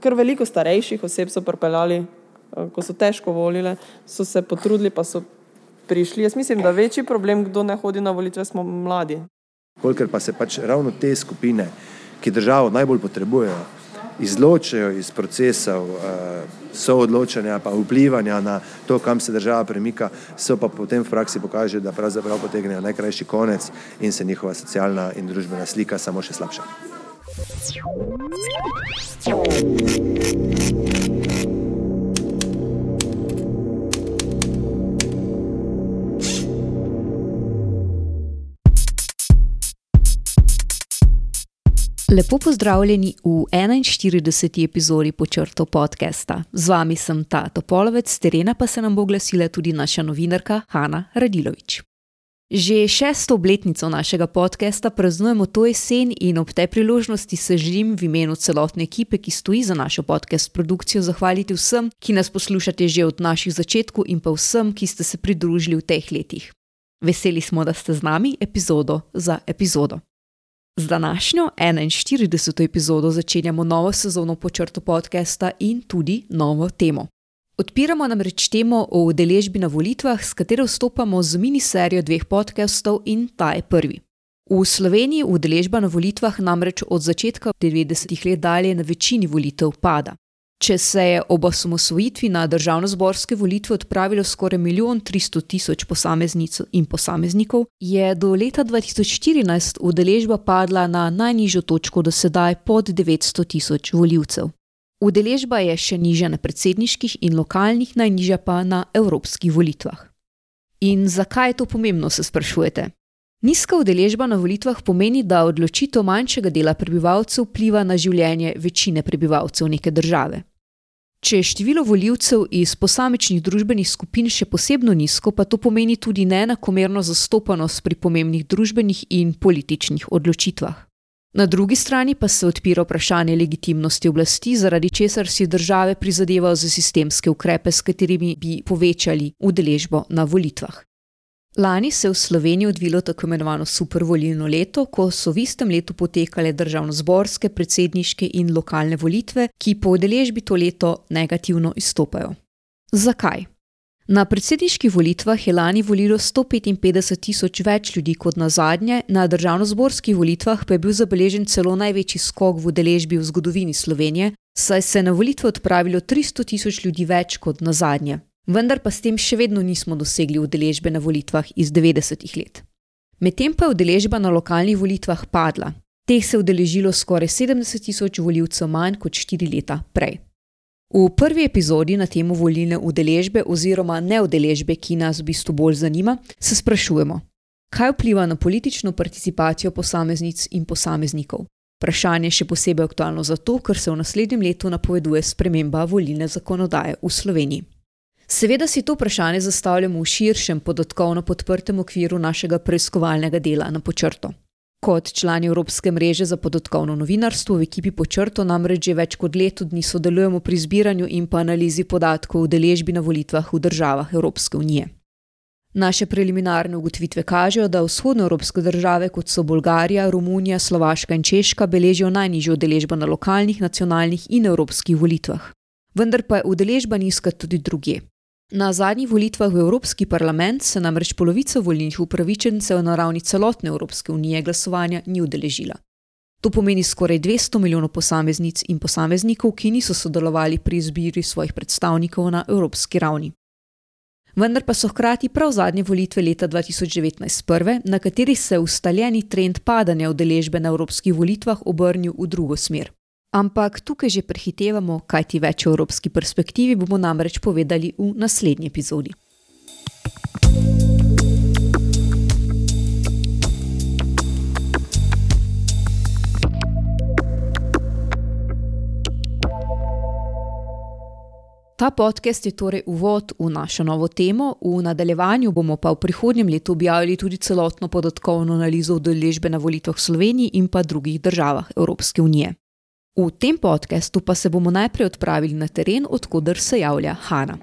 Ker veliko starejših oseb so pripeljali, eh, ko so težko volile, so se potrudili, pa so prišli. Jaz mislim, da večji problem, kdo ne hodi na volitve, smo mladi. Kolikor pa se pač ravno te skupine, ki državo najbolj potrebujejo, izločijo iz procesov uh, soodločanja, pa vplivanja na to, kam se država premika, so pa potem v praksi pokaže, da pravzaprav potegnejo najkrajši konec in se njihova socialna in družbena slika samo še slabša. Lepo pozdravljeni v 41. epizodi počrtov podcasta. Z vami sem ta Topolovec, z terena pa se nam bo glasila tudi naša novinarka Hanna Radilovič. Že šesto obletnico našega podcasta praznujemo to jesen in ob tej priložnosti se želim v imenu celotne ekipe, ki stoji za našo podcast produkcijo, zahvaliti vsem, ki nas poslušate že od naših začetkov in pa vsem, ki ste se pridružili v teh letih. Veseli smo, da ste z nami epizodo za epizodo. Z današnjo 41. epizodo začenjamo novo sezono počrto podcasta in tudi novo temo. Odpiramo namreč temo o udeležbi na volitvah, s katero vstopamo z miniserijo dveh podcastov in ta je prvi. V Sloveniji udeležba na volitvah namreč od začetka 90-ih let dalje na večini volitev pada. Če se je ob osamosvojitvi na državno-zborske volitve odpravilo skoraj milijon 300 tisoč posameznic in posameznikov, je do leta 2014 udeležba padla na najnižjo točko do sedaj pod 900 tisoč voljivcev. Udeležba je še nižja na predsedniških in lokalnih, najnižja pa na evropskih volitvah. In zakaj je to pomembno, se sprašujete? Nizka udeležba na volitvah pomeni, da odločitev manjšega dela prebivalcev vpliva na življenje večine prebivalcev neke države. Če je število voljivcev iz posamičnih družbenih skupin še posebno nizko, pa to pomeni tudi neenakomerno zastopanost pri pomembnih družbenih in političnih odločitvah. Na drugi strani pa se odpira vprašanje legitimnosti oblasti, zaradi česar si države prizadevajo za sistemske ukrepe, s katerimi bi povečali udeležbo na volitvah. Lani se je v Sloveniji odvilo tako imenovano supervolilno leto, ko so v istem letu potekale državno-zborske, predsedniške in lokalne volitve, ki po udeležbi to leto negativno izstopajo. Zakaj? Na predsedniških volitvah je lani volilo 155 tisoč več ljudi kot na zadnje, na državno-zborskih volitvah pa je bil zabeležen celo največji skok v udeležbi v zgodovini Slovenije, saj se je na volitve odpravilo 300 tisoč ljudi več kot na zadnje, vendar pa s tem še vedno nismo dosegli udeležbe na volitvah iz 90-ih let. Medtem pa je udeležba na lokalnih volitvah padla. Teh se je udeležilo skoraj 70 tisoč voljivcev manj kot 4 leta prej. V prvi epizodi na temo volilne udeležbe oziroma neudeležbe, ki nas v bistvu bolj zanima, se sprašujemo, kaj vpliva na politično participacijo posameznic in posameznikov. Vprašanje je še posebej aktualno zato, ker se v naslednjem letu napoveduje sprememba volilne zakonodaje v Sloveniji. Seveda si to vprašanje zastavljamo v širšem podatkovno podprtem okviru našega preiskovalnega dela na počrto. Kot člani Evropske mreže za podatkovno novinarstvo v ekipi počrto namreč že več kot leto dni sodelujemo pri zbiranju in pa analizi podatkov o deležbi na volitvah v državah Evropske unije. Naše preliminarne ugotovitve kažejo, da vzhodnoevropske države, kot so Bolgarija, Romunija, Slovaška in Češka, beležijo najnižjo udeležbo na lokalnih, nacionalnih in evropskih volitvah. Vendar pa je udeležba nizka tudi drugje. Na zadnjih volitvah v Evropski parlament se namreč polovica volilnih upravičencev na ravni celotne Evropske unije glasovanja ni udeležila. To pomeni skoraj 200 milijonov posameznic in posameznikov, ki niso sodelovali pri izbiri svojih predstavnikov na evropski ravni. Vendar pa so hkrati prav zadnje volitve leta 2019 prve, na kateri se je ustaljeni trend padanja udeležbe na evropskih volitvah obrnil v drugo smer. Ampak tukaj že prehitevamo, kaj ti več o evropski perspektivi bomo namreč povedali v naslednji epizodi. Ta podcast je torej uvod v našo novo temo, v nadaljevanju bomo pa v prihodnjem letu objavili tudi celotno podatkovno analizo udeležbe na volitvah v Sloveniji in pa drugih državah Evropske unije. V tem podkastu pa se bomo najprej odpravili na teren, odkuder se javlja Hana.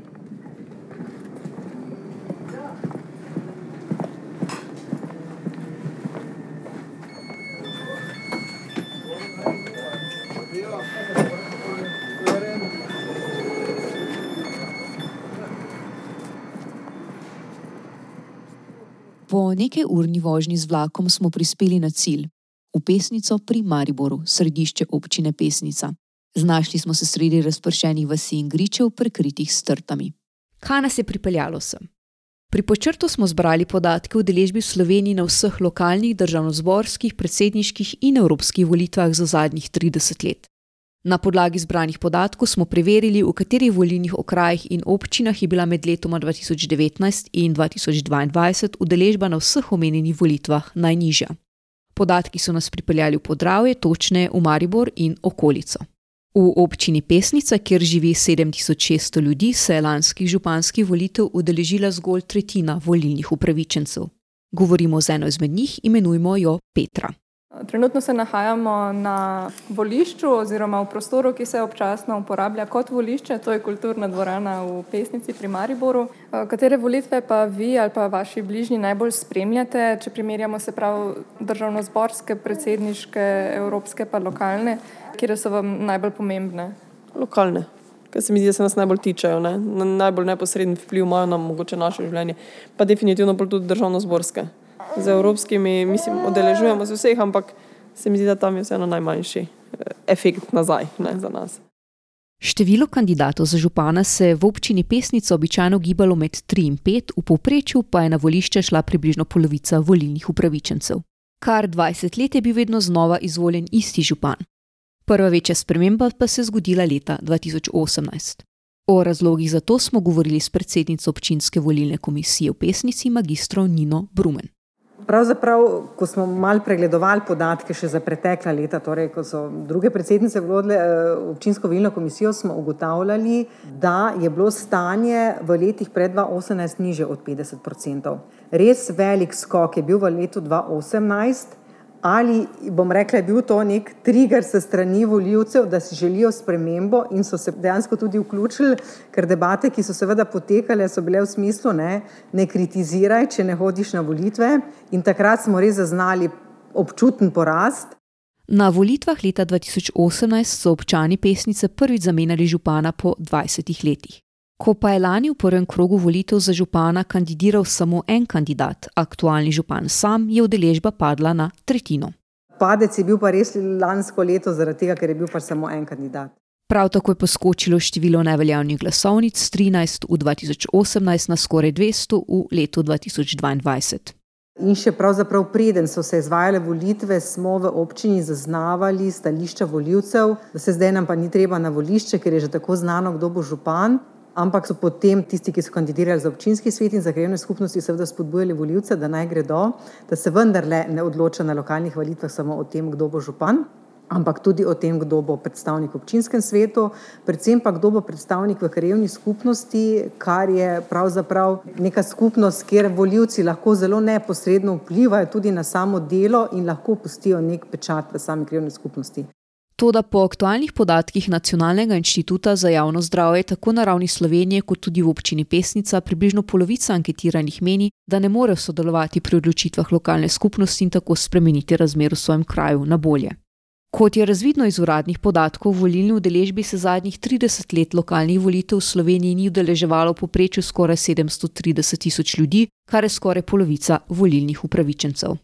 Po nekaj urni vožnji z vlakom smo prispeli na cilj v Pesnico pri Mariboru, središče občine Pesnica. Znašli smo se sredi razpršenih vasi in gričev, prekritih s trtami. Kaj nas je pripeljalo sem? Pri počrtu smo zbrali podatke o deležbi v Sloveniji na vseh lokalnih, državnozborskih, predsedniških in evropskih volitvah za zadnjih 30 let. Na podlagi zbranih podatkov smo preverili, v katerih volilnih okrajih in občinah je bila med letoma 2019 in 2022 udeležba na vseh omenjenih volitvah najnižja. Podatki so nas pripeljali v Podravje, točneje v Maribor in okolico. V občini Pesnica, kjer živi 7600 ljudi, se je lanskih županskih volitev udeležila zgolj tretjina volilnih upravičencev. Govorimo z eno izmed njih, imenujmo jo Petra. Trenutno se nahajamo na volišču oziroma v prostoru, ki se občasno uporablja kot volišče, to je kulturna dvorana v Pesnici pri Mariboru. Katere volitve pa vi ali pa vaši bližnji najbolj spremljate, če primerjamo se prav državno-zborske, predsedniške, evropske pa lokalne, kire so vam najbolj pomembne? Lokalne, ker se mi zdi, da se nas najbolj tičejo, najbolj neposreden vpliv imajo na mogoče naše življenje, pa definitivno tudi državno-zborske z evropskimi, mislim, odeležujemo se vseh, ampak se mi zdi, da tam je vseeno najmanjši eh, efekt nazaj ne, za nas. Število kandidatov za župana se je v občini Pesnica običajno gibalo med 3 in 5, v povprečju pa je na volišče šla približno polovica volilnih upravičencev. Kar 20 let je bil vedno znova izvoljen isti župan. Prva večja sprememba pa se je zgodila leta 2018. O razlogih za to smo govorili s predsednico občinske volilne komisije v Pesnici, magistro Nino Brumen. Pravzaprav, ko smo malo pregledovali podatke še za pretekla leta, torej ko so druge predsednice vodile eh, občinsko volilno komisijo, smo ugotavljali, da je bilo stanje v letih pred 2018 niže od 50 odstotkov. Res velik skok je bil v letu 2018, ali bom rekla, je bil to nek trigger se strani voljivcev, da si želijo spremembo in so se dejansko tudi vključili, ker debate, ki so seveda potekale, so bile v smislu ne, ne kritiziraj, če ne hodiš na volitve in takrat smo res zaznali občuten porast. Na volitvah leta 2018 so občani pesnice prvič zamenjali župana po 20 letih. Ko pa je lani v prvem krogu volitev za župana kandidiral samo en kandidat, aktualni župan sam, je udeležba padla na tretjino. Padec je bil pa res lansko leto, zaradi tega, ker je bil pa samo en kandidat. Prav tako je poskočilo število neveljavnih glasovnic z 13 v 2018 na skoraj 200 v letu 2022. In še pravzaprav preden so se izvajale volitve, smo v občini zaznavali stališča voljivcev, da se zdaj nam pa ni treba na volišče, ker je že tako znano, kdo bo župan ampak so potem tisti, ki so kandidirali za občinski svet in za krajevne skupnosti, seveda spodbujali voljivce, da naj gredo, da se vendarle ne odloča na lokalnih volitvah samo o tem, kdo bo župan. Ampak tudi o tem, kdo bo predstavnik v občinskem svetu, predvsem pa kdo bo predstavnik v krajevni skupnosti, kar je pravzaprav neka skupnost, kjer voljivci lahko zelo neposredno vplivajo tudi na samo delo in lahko pustijo nek pečat v sami krajevni skupnosti. Toda po aktualnih podatkih Nacionalnega inštituta za javno zdravje, tako na ravni Slovenije, kot tudi v občini Pesnica, približno polovica anketiranih meni, da ne morejo sodelovati pri odločitvah lokalne skupnosti in tako spremeniti razmer v svojem kraju na bolje. Kot je razvidno iz uradnih podatkov, v volilni udeležbi se zadnjih 30 let lokalnih volitev v Sloveniji ni udeleževalo poprečju skoraj 730 tisoč ljudi, kar je skoraj polovica volilnih upravičencev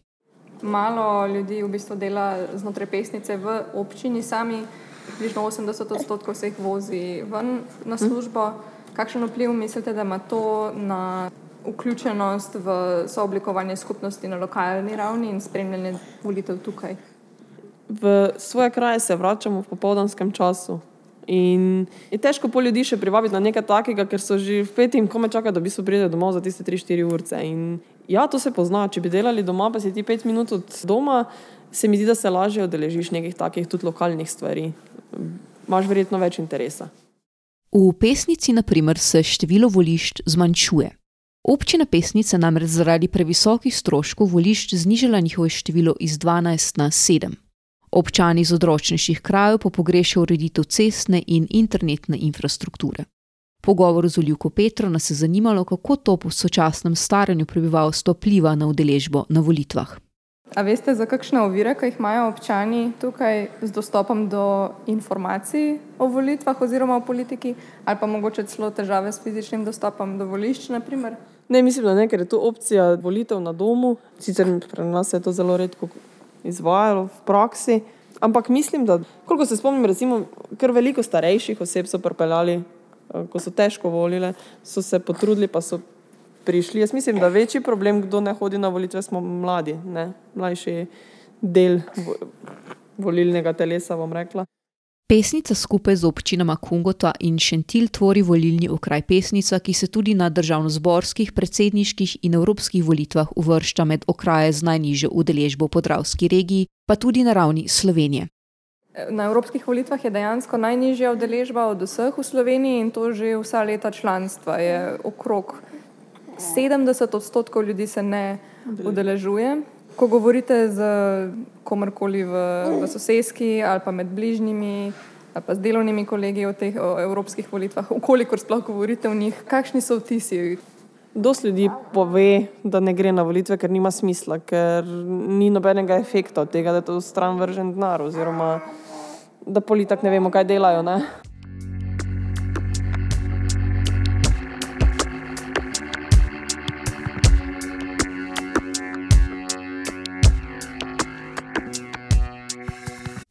malo ljudi v bistvu dela znotraj pesnice v občini, sami približno 80 odstotkov se jih vozi ven na službo. Kakšen vpliv mislite, da ima to na vključenost v sooblikovanje skupnosti na lokalni ravni in spremljanje volitev tukaj? V svoje kraje se vračamo v popoldanskem času. In je težko po ljudi še privabiti na nekaj takega, ker so že v peti in kome čakajo, da bi so prišli domov za tiste 3-4 urce. In ja, to se pozna. Če bi delali doma, pa si ti 5 minut od doma, se mi zdi, da se lažje odeležiš nekih takih tudi lokalnih stvari. Imáš verjetno več interesa. V pesnici, na primer, se število volišč zmanjšuje. Občina pesnice namreč zaradi previsokih stroškov volišč znižala njihovo število iz 12 na 7. Občani iz odročnejših krajev pa pogrešajo ureditev cestne in internetne infrastrukture. Po govoru z Uljuko Petro nas je zanimalo, kako to po sočasnem staranju prebivalstva vpliva na udeležbo na volitvah. A veste, za kakšne ovire, ki jih imajo občani tukaj z dostopom do informacij o volitvah oziroma o politiki, ali pa mogoče celo težave s fizičnim dostopom do volišč? Naprimer? Ne, mislim, da ne, ker je to opcija volitev na domu. Sicer pri nas je to zelo redko izvajalo v praksi. Ampak mislim, da, koliko se spomnim, recimo, kar veliko starejših oseb so pripeljali, eh, ko so težko volile, so se potrudili, pa so prišli. Jaz mislim, da večji problem, kdo ne hodi na volitve, smo mladi, ne? mlajši del volilnega telesa, bom rekla. Pesnica skupaj z občinama Kungota in Šentil tvori volilni okraj Pesnica, ki se tudi na državno-zborskih, predsedniških in evropskih volitvah uvršča med okraje z najnižjo udeležbo podravski regiji, pa tudi na ravni Slovenije. Na evropskih volitvah je dejansko najnižja udeležba od vseh v Sloveniji in to že vsa leta članstva. Je okrog 70 odstotkov ljudi se ne udeležuje. Ko govorite z komarkoli v, v sosedski ali pa med bližnjimi ali pa z delovnimi kolegi o teh o evropskih volitvah, ukolikor sploh govorite o njih, kakšni so vtisi? Dosti ljudi pove, da ne gre na volitve, ker nima smisla, ker ni nobenega efekta od tega, da je to stran vržen denar, oziroma da politik ne vemo, kaj delajo. Ne?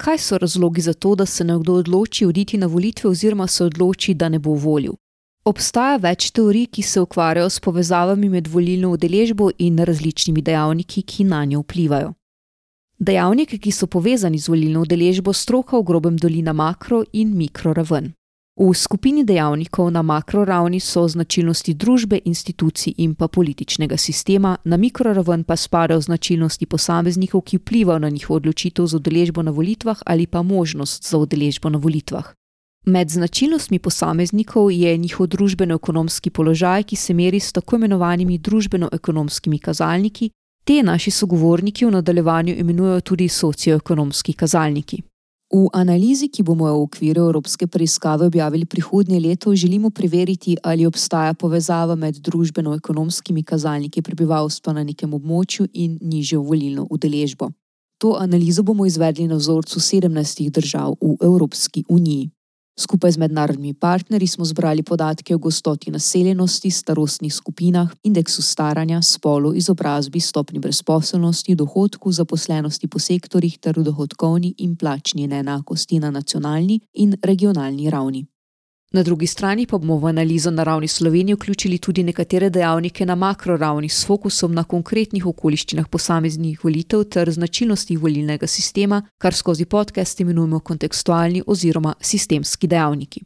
Kaj so razlogi za to, da se nekdo odloči oditi na volitve oziroma se odloči, da ne bo volil? Obstaja več teorij, ki se ukvarjajo s povezavami med volilno udeležbo in različnimi dejavniki, ki na njo vplivajo. Dejavniki, ki so povezani z volilno udeležbo, stroka v grobem dolina makro in mikro raven. V skupini dejavnikov na makroravni so značilnosti družbe, institucij in pa političnega sistema, na mikroraven pa spadajo značilnosti posameznikov, ki vplivajo na njihovo odločitev za udeležbo na volitvah ali pa možnost za udeležbo na volitvah. Med značilnostmi posameznikov je njihov družbeno-ekonomski položaj, ki se meri s tako imenovanimi družbeno-ekonomskimi kazalniki, te naši sogovorniki v nadaljevanju imenujejo tudi socioekonomski kazalniki. V analizi, ki bomo v okviru Evropske preiskave objavili prihodnje leto, želimo preveriti, ali obstaja povezava med družbeno-ekonomskimi kazalniki prebivalstva na nekem območju in nižjo volilno udeležbo. To analizo bomo izvedli na vzorcu 17 držav v Evropski uniji. Skupaj z mednarodnimi partnerji smo zbrali podatke o gostoti naseljenosti, starostnih skupinah, indeksu staranja, spolu, izobrazbi, stopni brezposelnosti, dohodku, zaposlenosti po sektorjih ter dohodkovni in plačni neenakosti na nacionalni in regionalni ravni. Na drugi strani pa bomo v analizo na ravni Slovenije vključili tudi nekatere dejavnike na makroravni s fokusom na konkretnih okoliščinah posameznih volitev ter značilnostih volilnega sistema, kar skozi podcast imenujemo kontekstualni oziroma sistemski dejavniki.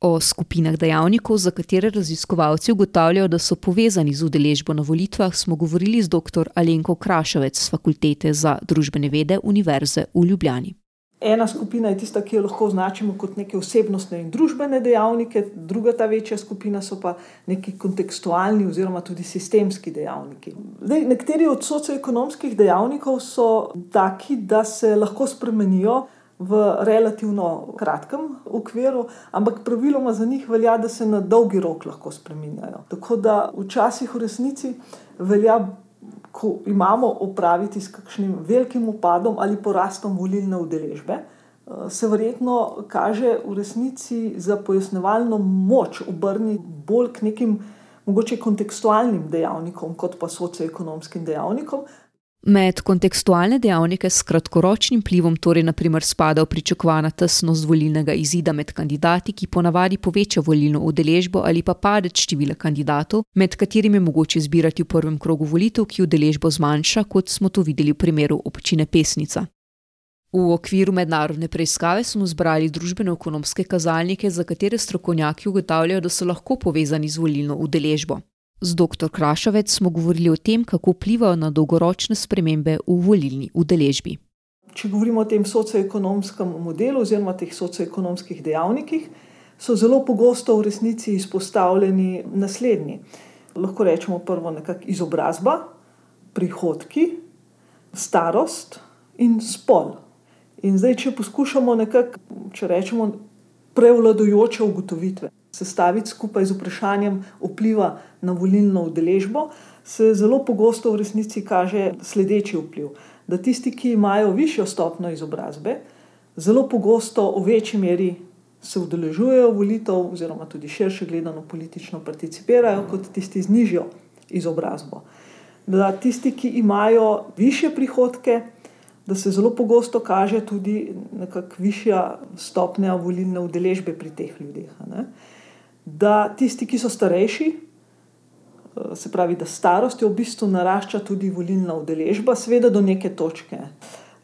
O skupinah dejavnikov, za katere raziskovalci ugotavljajo, da so povezani z udeležbo na volitvah, smo govorili z dr. Alenko Krašovec z Fakultete za družbene vede Univerze v Ljubljani. Ena skupina je tista, ki jo lahko označimo kot neke osebnostne in družbene dejavnike, druga ta večja skupina so pa neki kontekstualni oziroma tudi sistemski dejavniki. Zdaj, nekateri od socioekonomskih dejavnikov so taki, da se lahko spremenijo v relativno kratkem okviru, ampak praviloma za njih velja, da se na dolgi rok lahko spremenjajo. Tako da včasih v resnici velja ko imamo opraviti s kakšnim velikim upadom ali porastom volilne udeležbe, eh, se verjetno kaže v resnici za pojasnevalno moč obrniti bolj k nekim mogoče kontekstualnim dejavnikom, kot pa socioekonomskim dejavnikom. Med kontekstualne dejavnike s kratkoročnim vplivom torej naprimer spadajo pričakovana tesnost volilnega izida med kandidati, ki ponavadi poveča volilno udeležbo ali pa padec števila kandidatov, med katerimi je mogoče izbirati v prvem krogu volitev, ki udeležbo zmanjša, kot smo to videli v primeru občine Pesnica. V okviru mednarodne preiskave smo zbrali družbeno-ekonomske kazalnike, za katere strokovnjaki ugotavljajo, da so lahko povezani z volilno udeležbo. Z dr. Krašovec smo govorili o tem, kako vplivajo na dolgoročne spremembe v volilni udeležbi. Če govorimo o tem socioekonomskem modelu oziroma teh socioekonomskih dejavnikih, so zelo pogosto v resnici izpostavljeni naslednji. Lahko rečemo prvo nekakšna izobrazba, prihodki, starost in spol. In zdaj, če poskušamo nekako, če rečemo, prevladujoče ugotovitve sestaviti skupaj z vprašanjem vpliva na volilno udeležbo, se zelo pogosto v resnici kaže sledeči vpliv. Da tisti, ki imajo višjo stopno izobrazbe, zelo pogosto v večji meri se udeležujejo volitev, oziroma tudi širše gledano politično participirajo, kot tisti z nižjo izobrazbo. Da tisti, ki imajo više prihodke, da se zelo pogosto kaže tudi nekakšna višja stopnja volilne udeležbe pri teh ljudeh. Da tisti, ki so starejši, eh, se pravi, da starost je v bistvu narašča tudi volilna udeležba, seveda do neke točke.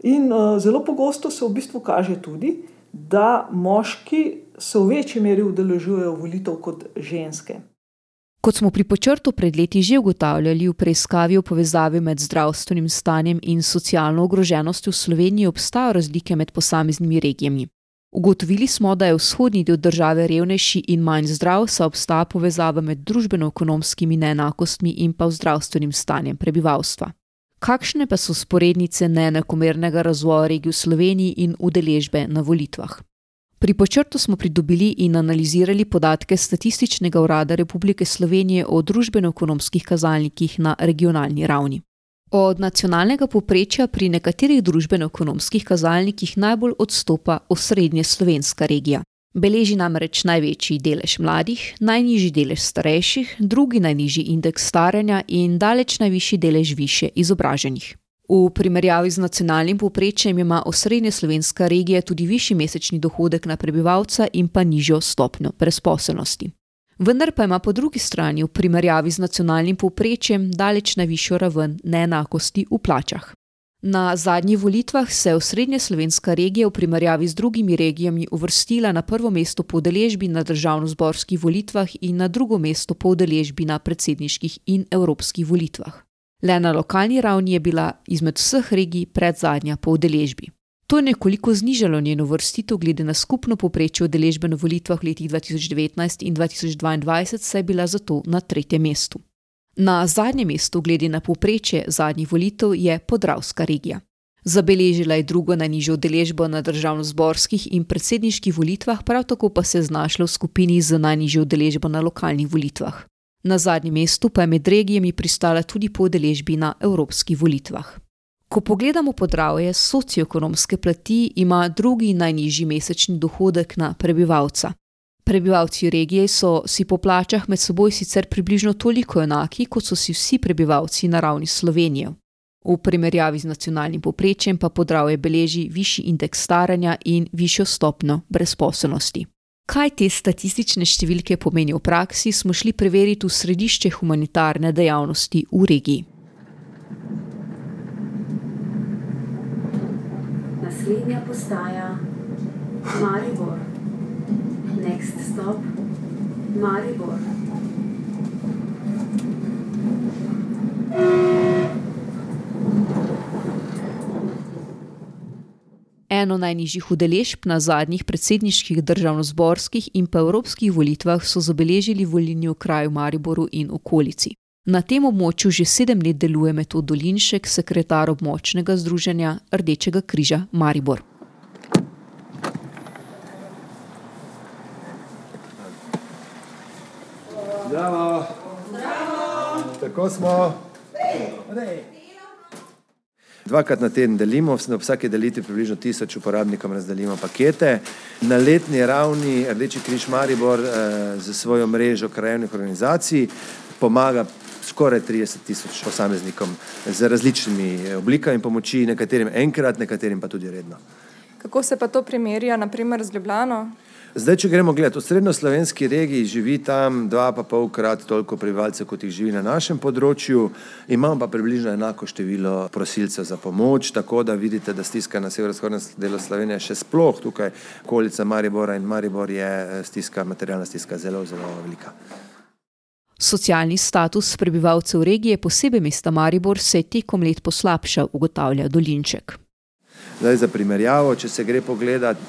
In uh, zelo pogosto se v bistvu kaže tudi, da moški se v večji meri udeležujejo volitev kot ženske. Kot smo pri počrtu pred leti že ugotavljali v preiskavi o povezavi med zdravstvenim stanjem in socialno ogroženostjo v Sloveniji, obstajajo razlike med posameznimi regijami. Ugotovili smo, da je vzhodni del države revnejši in manj zdrav, saj obstaja povezava med družbeno-ekonomskimi neenakostmi in pa zdravstvenim stanjem prebivalstva. Kakšne pa so sporednice neenakomernega razvoja regij v Sloveniji in udeležbe na volitvah? Pri počrtu smo pridobili in analizirali podatke Statističnega urada Republike Slovenije o družbeno-ekonomskih kazalnikih na regionalni ravni. Od nacionalnega poprečja pri nekaterih družbeno-ekonomskih kazalnikih najbolj odstopa osrednje slovenska regija. Beleži namreč največji delež mladih, najnižji delež starejših, drugi najnižji indeks staranja in daleč najvišji delež više izobraženih. V primerjavi z nacionalnim povprečjem ima osrednja slovenska regija tudi višji mesečni dohodek na prebivalca in pa nižjo stopnjo brezposelnosti. Vendar pa ima po drugi strani v primerjavi z nacionalnim povprečjem daleč najvišjo raven neenakosti v plačah. Na zadnjih volitvah se je osrednja slovenska regija v primerjavi z drugimi regijami uvrstila na prvo mesto po udeležbi na državno-zborskih volitvah in na drugo mesto po udeležbi na predsedniških in evropskih volitvah. Le na lokalni ravni je bila izmed vseh regij predzadnja po udeležbi. To je nekoliko znižalo njeno vrstitev glede na skupno poprečje udeležbe na volitvah v letih 2019 in 2022, saj je bila zato na tretjem mestu. Na zadnjem mestu, glede na poprečje zadnjih volitev, je Podravska regija. Zabeležila je drugo najnižjo udeležbo na državno-zborskih in predsedniških volitvah, prav tako pa se je znašla v skupini z najnižjo udeležbo na lokalnih volitvah. Na zadnjem mestu pa je med regijami pristala tudi po udeležbi na evropskih volitvah. Ko pogledamo podravje socioekonomske plati, ima drugi najnižji mesečni dohodek na prebivalca. Prebivalci regije so si po plačah med seboj sicer približno toliko enaki, kot so si vsi prebivalci na ravni Slovenije. V primerjavi z nacionalnim poprečjem pa podravje beleži višji indeks staranja in višjo stopno brezposobnosti. Kaj te statistične številke pomenijo v praksi, smo šli preveriti v središče humanitarne dejavnosti v regiji. Naslednja postaja Maribor. Next stop Maribor. Eno najnižjih udeležb na zadnjih predsedniških državno-zborskih in pa evropskih volitvah so zabeležili volilni okraj v Mariboru in okolici. Na tem območju že sedem let deluje metod Dolinšek, sekretar območnega združenja Rdečega križa Maribor. Zdravo. Zdravo. Tako smo. Hey. Dvakrat na teden delimo, na vsake delitvi približno tisoč uporabnikom razdelimo pakete. Na letni ravni Rdeči križ Maribor eh, za svojo mrežo krajevnih organizacij pomaga skoraj 30 tisoč posameznikom z različnimi oblikami pomoči, nekaterim enkrat, nekaterim pa tudi redno. Kako se pa to primerja, naprimer z Ljubljano? Zdaj, če gremo gledati, v srednjo-slovenski regiji živi tam dva pa polkrat toliko prebivalcev, kot jih živi na našem področju, imamo pa približno enako število prosilcev za pomoč, tako da vidite, da stiska na severovzhodnem delu Slovenije še sploh tukaj, okolica Maribora in Maribor je eh, stiska, materialna stiska zelo, zelo velika. Socialni status prebivalcev regije, posebej mesta Maribor, se je tekom let poslabšal, ugotavlja Dolinček. Zdaj, za primerjavo, če se gre pogledati,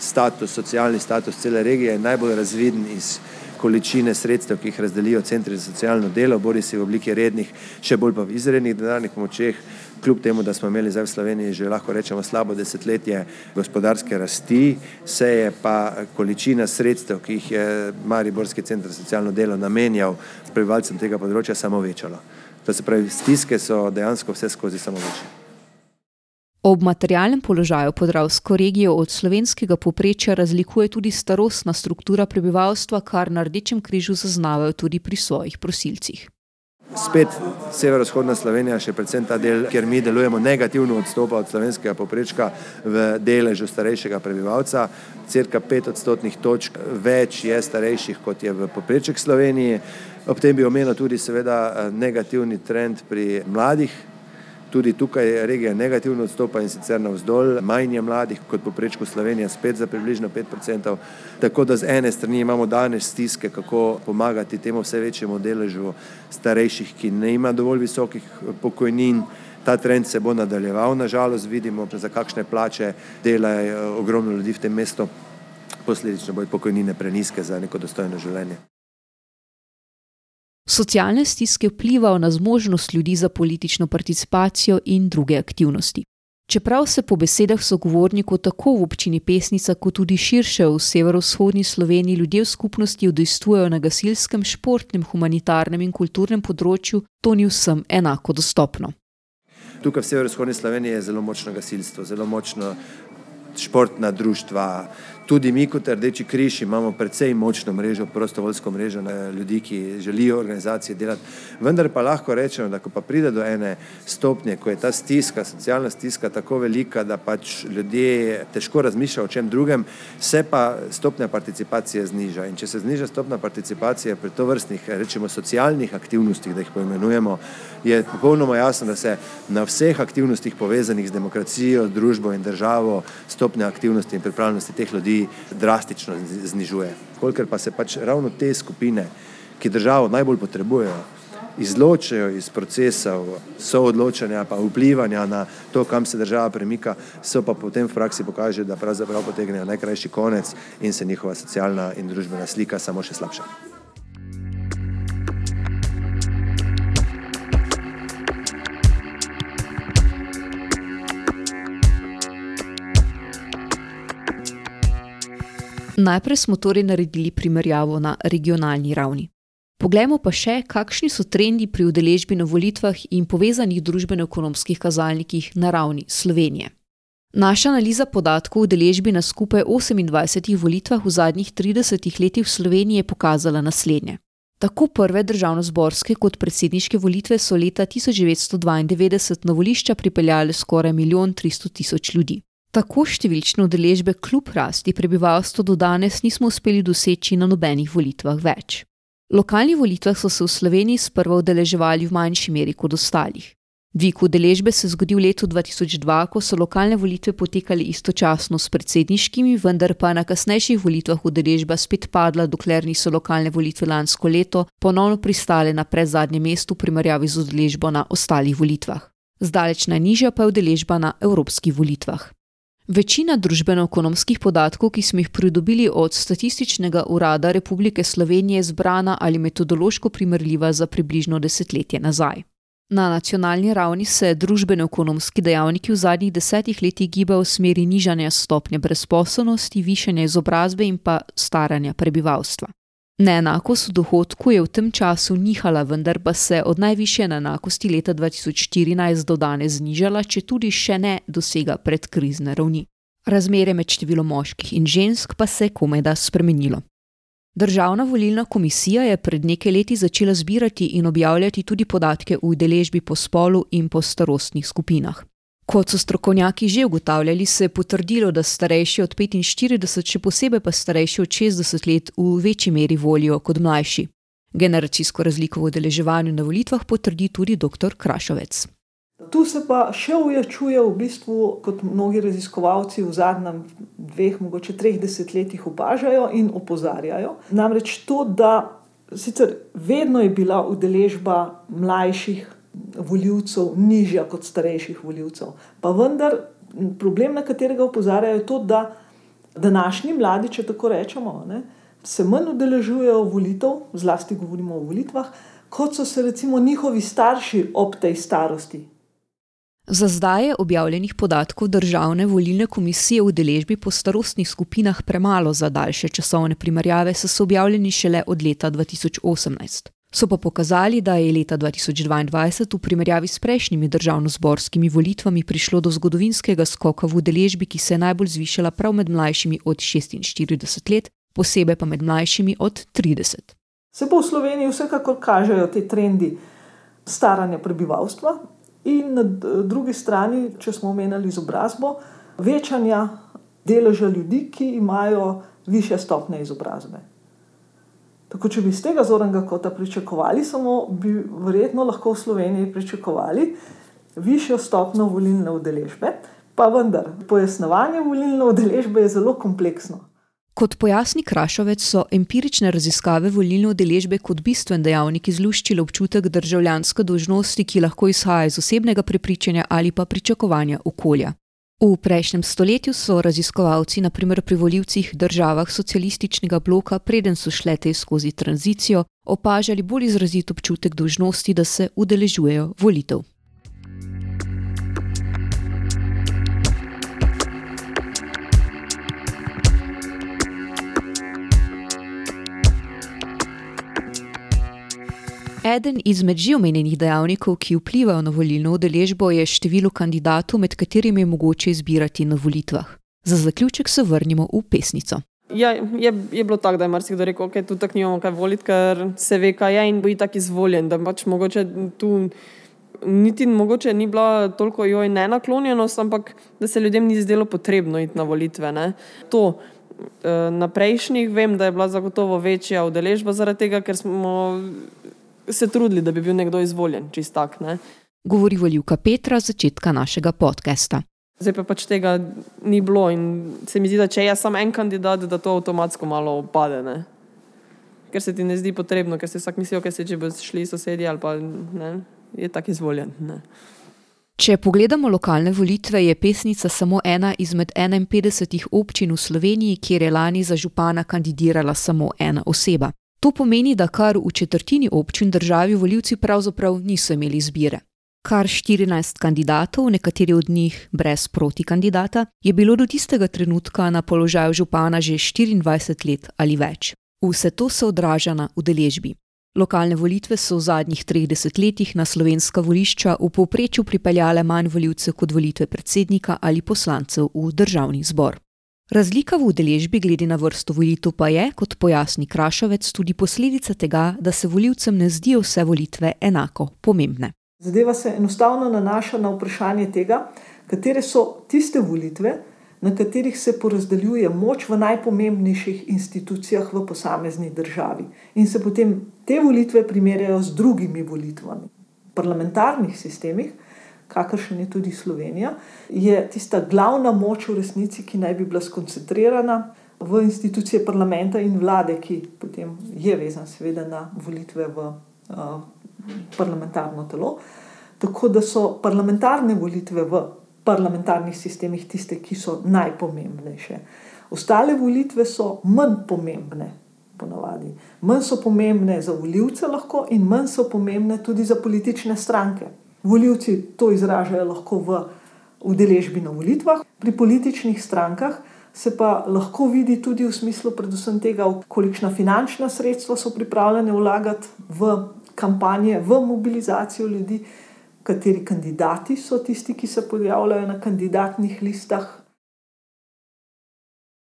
status, socialni status cele regije je najbolj razviden iz količine sredstev, ki jih razdelijo centri za socialno delo, bori se v obliki rednih, še bolj pa v izrednih denarnih pomočeh, kljub temu, da smo imeli zdaj v Sloveniji že lahko rečemo slabo desetletje gospodarske rasti, se je pa količina sredstev, ki jih je Mariborski centr za socialno delo namenjal prebivalcem tega področja, samo večalo. To se pravi, stiske so dejansko vse skozi samo večje. Ob materialnem položaju podravsko regijo od slovenskega poprečja razlikuje tudi starostna struktura prebivalstva, kar na Rdečem križu zaznavajo tudi pri svojih prosilcih. Spet severovzhodna Slovenija, še predvsem ta del, kjer mi delujemo negativno, odstopa od slovenskega poprečka v deležu starejšega prebivalca. Cirka pet odstotnih točk več je starejših, kot je v popreček Sloveniji. Ob tem bi omenil tudi seveda negativni trend pri mladih Tudi tukaj regija negativno odstopa in sicer navzdol, manj je mladih kot poprečko Slovenija, spet za približno 5%. Tako da z ene strani imamo danes stiske, kako pomagati temu vse večjemu deležu starejših, ki ne ima dovolj visokih pokojnin. Ta trend se bo nadaljeval, nažalost vidimo, za kakšne plače delajo ogromno ljudi v tem mestu, posledično bodo pokojnine preniske za neko dostojno življenje. Socialne stiske vplivajo na zmožnost ljudi za politično participacijo in druge aktivnosti. Čeprav se po besedah sogovornikov tako v občini Pesnica, kot tudi širše v severovzhodni Sloveniji ljudje v skupnosti udejstvujejo na gasilskem, športnem, humanitarnem in kulturnem področju, to ni vsem enako dostopno. Tukaj v severovzhodni Sloveniji je zelo močno gasilstvo, zelo močno športna društva, Tudi mi, kot Rdeči križ, imamo precej močno mrežo, prostovoljsko mrežo ljudi, ki želijo organizacije delati. Vendar pa lahko rečemo, da ko pa pride do ene stopnje, ko je ta stiska, socialna stiska tako velika, da pač ljudje težko razmišljajo o čem drugem, se pa stopnja participacije zniža. In če se zniža stopnja participacije pri to vrstnih, rečemo, socialnih aktivnostih, da jih poimenujemo, je popolnoma jasno, da se na vseh aktivnostih povezanih z demokracijo, družbo in državo stopnja aktivnosti in pripravljenosti teh ljudi drastično znižuje. Kolikor pa se pač ravno te skupine, ki državo najbolj potrebujejo, izločijo iz procesov soodločanja, pa vplivanja na to, kam se država premika, so pa potem v praksi pokaže, da pravzaprav potegnejo najkrajši konec in se njihova socialna in družbena slika samo še slabša. Najprej smo torej naredili primerjavo na regionalni ravni. Poglejmo pa še, kakšni so trendi pri udeležbi na volitvah in povezanih družbeno-ekonomskih kazalnikih na ravni Slovenije. Naša analiza podatkov o udeležbi na skupaj 28 volitvah v zadnjih 30 letih v Sloveniji je pokazala naslednje. Tako prve državno-zborske kot predsedniške volitve so leta 1992 na volišča pripeljale skoraj 1 300 000 ljudi. Tako številčne udeležbe kljub rasti prebivalstva do danes nismo uspeli doseči na nobenih volitvah več. Lokalni volitvah so se v Sloveniji sprva udeleževali v manjši meri kot ostalih. Dvig udeležbe se je zgodil v letu 2002, ko so lokalne volitve potekale istočasno s predsedniškimi, vendar pa na kasnejših volitvah udeležba spet padla, dokler niso lokalne volitve lansko leto ponovno pristale na predzadnjem mestu v primerjavi z udeležbo na ostalih volitvah. Zdaleč najnižja pa je udeležba na evropskih volitvah. Večina družbeno-ekonomskih podatkov, ki smo jih pridobili od Statističnega urada Republike Slovenije, je zbrana ali metodološko primerljiva za približno desetletje nazaj. Na nacionalni ravni se družbeno-ekonomski dejavniki v zadnjih desetih letih gibajo v smeri nižanja stopnje brezposobnosti, višanja izobrazbe in pa staranja prebivalstva. Neenakost v dohodku je v tem času nihala, vendar pa se od najvišje neenakosti leta 2014 do danes znižala, če tudi še ne dosega predkrizne ravni. Razmere med številom moških in žensk pa se je komaj da spremenilo. Državna volilna komisija je pred nekaj leti začela zbirati in objavljati tudi podatke o udeležbi po spolu in po starostnih skupinah. Kot so strokovnjaki že ugotavljali, se je potrdilo, da starejši od 45, še posebej pa starejši od 60 let, v večji meri volijo kot mlajši. Generacijsko razliko v udeleževanju na volitvah potrdi tudi dr. Krašovec. Tu se pa še ujačuje, v bistvu, kot mnogi raziskovalci v zadnjem dveh, mogoče treh desetletjih opažajo in opozarjajo. Namreč to, da sicer vedno je bila udeležba mlajših voljivcev nižja kot starejših voljivcev. Pa vendar problem, na katerega opozarjajo, je to, da današnji mladi, če tako rečemo, ne, se manj udeležujejo volitev, zlasti govorimo o volitvah, kot so se recimo njihovi starši ob tej starosti. Za zdaj je objavljenih podatkov državne volilne komisije v deležbi po starostnih skupinah premalo za daljše časovne primerjave, saj so objavljeni šele od leta 2018. So pa pokazali, da je leta 2022 v primerjavi s prejšnjimi državno-zborskimi volitvami prišlo do zgodovinskega skoka v udeležbi, ki se je najbolj zvišala prav med mlajšimi od 46 let, posebej pa med mlajšimi od 30. Se pa v Sloveniji vsekakor kažejo te trendi staranja prebivalstva, in na drugi strani, če smo omenjali izobrazbo, večanja deleža ljudi, ki imajo više stopne izobrazbe. Tako, če bi iz tega zornega kota pričakovali, samo bi verjetno lahko v Sloveniji pričakovali višjo stopno volilne udeležbe, pa vendar, pojasnevanje volilne udeležbe je zelo kompleksno. Kot pojasni Krašovec, so empirične raziskave volilne udeležbe kot bistven dejavnik izluščile občutek državljanske dožnosti, ki lahko izhaja iz osebnega prepričanja ali pa pričakovanja okolja. V prejšnjem stoletju so raziskovalci, naprimer pri voljivcih državah socialističnega bloka, preden so šle te skozi tranzicijo, opažali bolj izrazit občutek dožnosti, da se udeležujejo volitev. Eden izmed že omenjenih dejavnikov, ki vplivajo na volilno udeležbo, je število kandidatov, med katerimi je mogoče izbirati na volitvah. Za zaključek se vrnimo v pesnico. Ja, je, je bilo tako, da je marsikdo rekel, da okay, tu tako nimamo kaj voliti, ker se ve, kaj je in bo tako izvoljen. Da pač mogoče tu niti mogoče ni bila toliko joj ne naklonjenost, ampak da se ljudem ni zdelo potrebno iti na volitve. Ne. To eh, na prejšnjih vem, da je bila zagotovo večja udeležba zaradi tega, ker smo se trudili, da bi bil nekdo izvoljen, čist tak. Ne? Govori voljivka Petra, začetka našega podcasta. Zdaj pa pač tega ni bilo in se mi zdi, da če je samo en kandidat, da to avtomatsko malo opade. Ne? Ker se ti ne zdi potrebno, ker se vsak misli, da se če boš šli sosedje ali pa ne, je tak izvoljen. Ne? Če pogledamo lokalne volitve, je pesnica samo ena izmed 51 občin v Sloveniji, kjer je lani za župana kandidirala samo ena oseba. To pomeni, da kar v četrtini občin državi voljivci pravzaprav niso imeli izbire. Kar 14 kandidatov, nekateri od njih brez proti kandidata, je bilo do tistega trenutka na položaju župana že 24 let ali več. Vse to se odraža na udeležbi. Lokalne volitve so v zadnjih 30 letih na slovenska volišča v povprečju pripeljale manj voljivcev kot volitve predsednika ali poslancev v državni zbor. Razlika v udeležbi glede na vrsto volitev pa je, kot pojasni Krašovec, tudi posledica tega, da se voljivcem ne zdijo vse volitve enako pomembne. Zadeva se enostavno nanaša na vprašanje tega, katere so tiste volitve, na katerih se porazdeljuje moč v najpomembnejših institucijah v posamezni državi. In se potem te volitve primerjajo z drugimi volitvami. V parlamentarnih sistemih kakršen je tudi Slovenija, je tista glavna moč v resnici, ki naj bi bila skoncentrirana v institucije parlamenta in vlade, ki potem je vezan, seveda, na volitve v uh, parlamentarno telo. Tako da so parlamentarne volitve v parlamentarnih sistemih tiste, ki so najpomembnejše. Ostale volitve so manj pomembne. Ponavadi. Manj so pomembne za voljivce, lahko in manj so pomembne tudi za politične stranke. Voljivci to izražajo lahko v udeležbi na volitvah, pri političnih strankah se pa lahko vidi tudi v smislu, predvsem tega, kolikšna finančna sredstva so pripravljene vlagati v kampanje, v mobilizacijo ljudi, kateri kandidati so tisti, ki se pojavljajo na kandidatnih listah.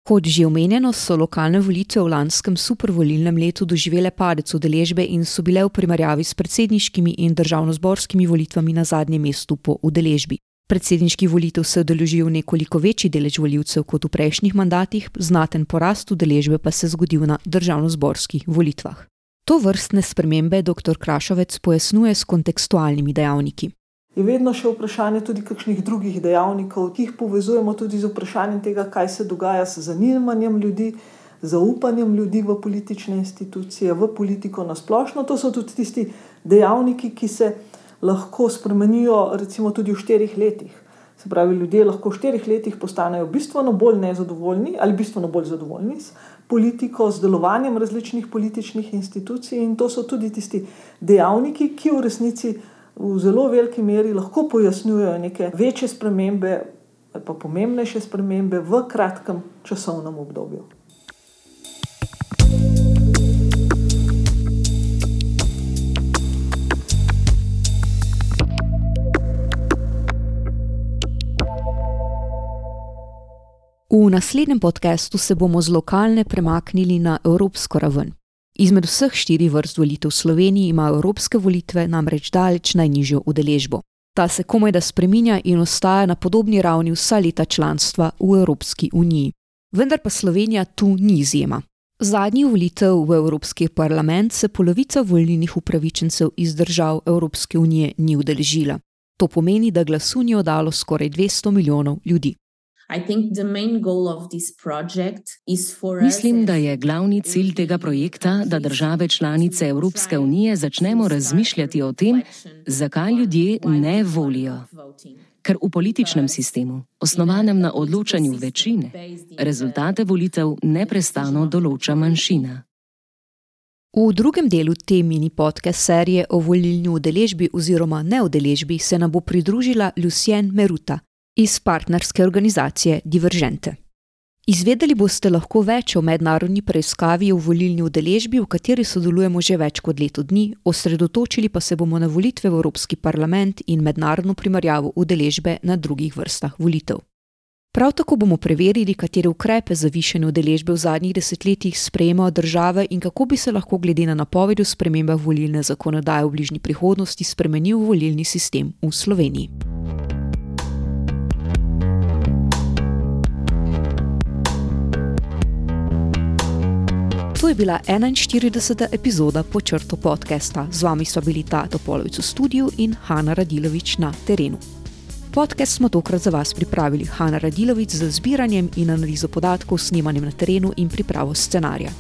Kot že omenjeno, so lokalne volitve v lanskem supervolilnem letu doživele padec udeležbe in so bile v primerjavi s predsedniškimi in državno-zborskimi volitvami na zadnjem mestu po udeležbi. Predsedniških volitev se je udeležil nekoliko večji delež voljivcev kot v prejšnjih mandatih, znaten porast udeležbe pa se je zgodil na državno-zborskih volitvah. To vrstne spremembe dr. Krašovec pojasnjuje s kontekstualnimi dejavniki je vedno še vprašanje tudi kakšnih drugih dejavnikov, ki jih povezujemo tudi z vprašanjem tega, kaj se dogaja s zanimanjem ljudi, zaupanjem ljudi v politične institucije, v politiko na splošno. To so tudi tisti dejavniki, ki se lahko spremenijo, recimo, tudi v štirih letih. Se pravi, ljudje lahko v štirih letih postanejo bistveno bolj nezadovoljni ali bistveno bolj zadovoljni s politiko, z delovanjem različnih političnih institucij, in to so tudi tisti dejavniki, ki v resnici v zelo veliki meri lahko pojasnjujejo neke večje spremembe ali pa pomembnejše spremembe v kratkem časovnem obdobju. V naslednjem podkastu se bomo z lokalne premaknili na evropsko raven. Izmed vseh štirih vrst volitev v Sloveniji imajo evropske volitve namreč daleč najnižjo udeležbo. Ta se komaj da spreminja in ostaja na podobni ravni vsa leta članstva v Evropski uniji. Vendar pa Slovenija tu ni izjema. Zadnji volitev v Evropski parlament se polovica volilnih upravičencev iz držav Evropske unije ni udeležila. To pomeni, da glasu ni oddalo skoraj 200 milijonov ljudi. Mislim, da je glavni cilj tega projekta, da države članice Evropske unije začnemo razmišljati o tem, zakaj ljudje ne volijo. Ker v političnem sistemu, osnovanem na odločanju večine, rezultate volitev neprestano določa manjšina. V drugem delu te mini podcast serije o volilni udeležbi oziroma neudeležbi se nam bo pridružila Lucien Meruta, iz partnerske organizacije Divergente. Izvedeli boste lahko več o mednarodni preiskavi o volilni udeležbi, v kateri sodelujemo že več kot leto dni, osredotočili pa se bomo na volitve v Evropski parlament in mednarodno primerjavo udeležbe na drugih vrstah volitev. Prav tako bomo preverili, katere ukrepe za višanje udeležbe v zadnjih desetletjih sprejemajo države in kako bi se lahko glede na napovedi o spremembah volilne zakonodaje v bližnji prihodnosti spremenil volilni sistem v Sloveniji. Je bila 41. epizoda počrto podcasta. Z vami so bili Tato Polovic v studiu in Hanna Radilovič na terenu. Podcast smo tokrat za vas pripravili Hanna Radilovič z zbiranjem in analizo podatkov, snemanjem na terenu in pripravo scenarija.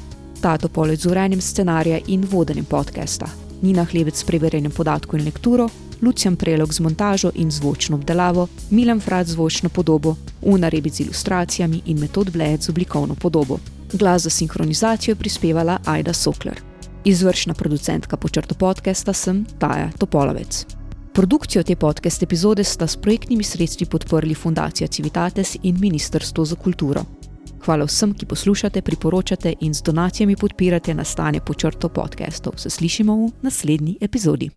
Tato Polovic z urejanjem scenarija in vodenjem podcasta. Nina Hlebec s preverjanjem podatkov in lekturo, Lucian Prelog z montažo in zvočno obdelavo, Milan Frat z zvočno podobo, Una Rebic z ilustracijami in Metod Bled z oblikovno podobo. Glas za sinhronizacijo je prispevala Aida Sokler. Izvršna producentka počrto podcasta sem Taja Topolovec. Produkcijo te podcast epizode sta s projektnimi sredstvi podprli Fundacija Civitates in Ministrstvo za kulturo. Hvala vsem, ki poslušate, priporočate in z donacijami podpirate nastanje počrto podcastov. Se slišimo v naslednji epizodi.